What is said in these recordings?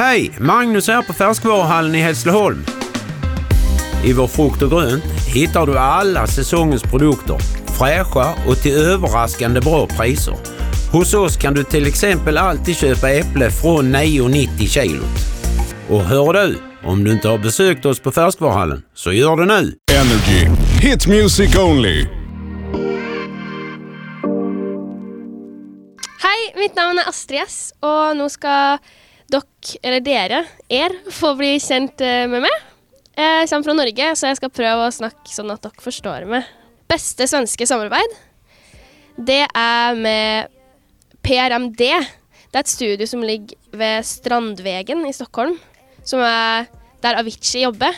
Hej! Magnus her på Ferskvarehallen i Hesleholm. I vår frukt og grønt hittar du alla säsongens produkter, fräscha och till överraskande bra priser. Hos oss kan du till exempel alltid köpa äpple från 9,90 kg. Och hör du, om du inte har besökt oss på Färskvaruhallen, så gör det nu! Energy. Hit music only. Hei, mitt navn er Astrid S, og nå skal dere, eller dere, er, får bli kjent eh, med meg. Jeg kommer fra Norge, så jeg skal prøve å snakke sånn at dere forstår meg. Beste svenske samarbeid, det er med PRMD. Det er et studio som ligger ved Strandvegen i Stockholm, som er der Avicii jobber.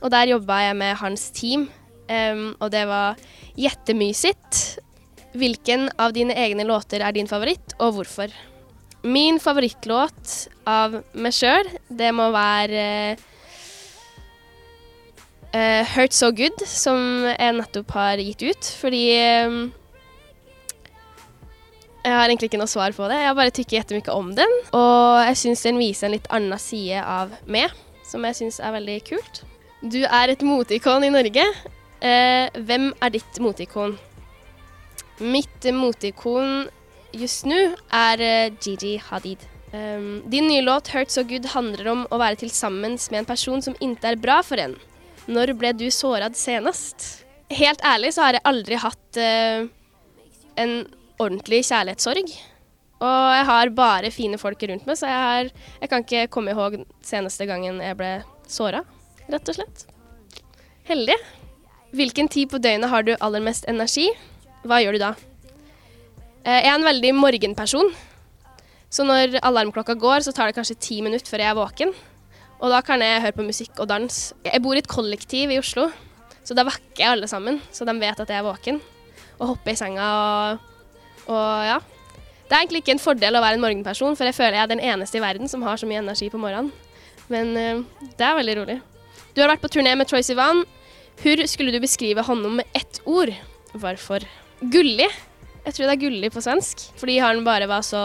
Og der jobba jeg med hans team, um, og det var jettemysigt. Hvilken av dine egne låter er din favoritt, og hvorfor? Min favorittlåt av meg sjøl, det må være uh, Hurt So Good, som jeg nettopp har gitt ut. Fordi eh, jeg har egentlig ikke noe svar på det. Jeg bare tykker jettemye om den. Og jeg syns den viser en litt annen side av meg, som jeg syns er veldig kult. Du er et moteikon i Norge. Uh, hvem er ditt moteikon? Mitt moteikon just nå er eh, Gigi Hadid. Um, din nye låt 'Hurt So Good' handler om å være til sammen med en person som ikke er bra for en. Når ble du såret senest? Helt ærlig så har jeg aldri hatt uh, en ordentlig kjærlighetssorg. Og jeg har bare fine folk rundt meg, så jeg, har, jeg kan ikke komme ihåg seneste gangen jeg ble såra, rett og slett. Heldig. Hvilken tid på døgnet har du aller mest energi? Hva gjør du da? Eh, Jeg er en veldig morgenperson. Så når alarmklokka går, så tar det kanskje ti minutter før jeg er våken. Og da kan jeg høre på musikk og dans. Jeg bor i et kollektiv i Oslo, så da vakker jeg alle sammen, så de vet at jeg er våken. Og hopper i senga og, og ja. Det er egentlig ikke en fordel å være en morgenperson, for jeg føler jeg er den eneste i verden som har så mye energi på morgenen. Men eh, det er veldig rolig. Du har vært på turné med Troy Sivan. Hvor skulle du beskrive honom med ett ord? Hvorfor? Gullig. Jeg tror det er gullig på svensk, fordi han bare var så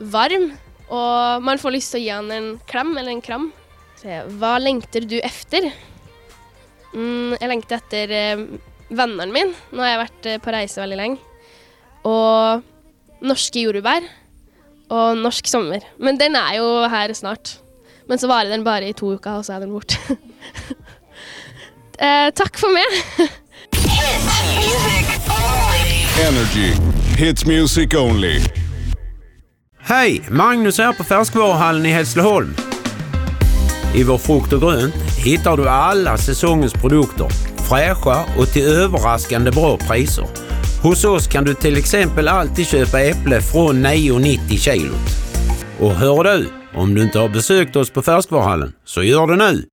varm. Og man får lyst til å gi han en klem eller en kram. Hva lengter du efter? Mm, jeg lengter etter eh, vennene mine. Nå har jeg vært eh, på reise veldig lenge. Og norske jordbær. Og norsk sommer. Men den er jo her snart. Men så varer den bare i to uker, og så er den borte. eh, takk for meg. Energy. Hits music only. Hei! Magnus her på Ferskvarehallen i Hesleholm. I vår frukt og grønt hittar du alla säsongens produkter, fräscha och till överraskande bra priser. Hos oss kan du till exempel alltid köpa äpple från 9,90 kilot. Och hör du, om du inte har besökt oss på Färskvaruhallen, så gör det nu!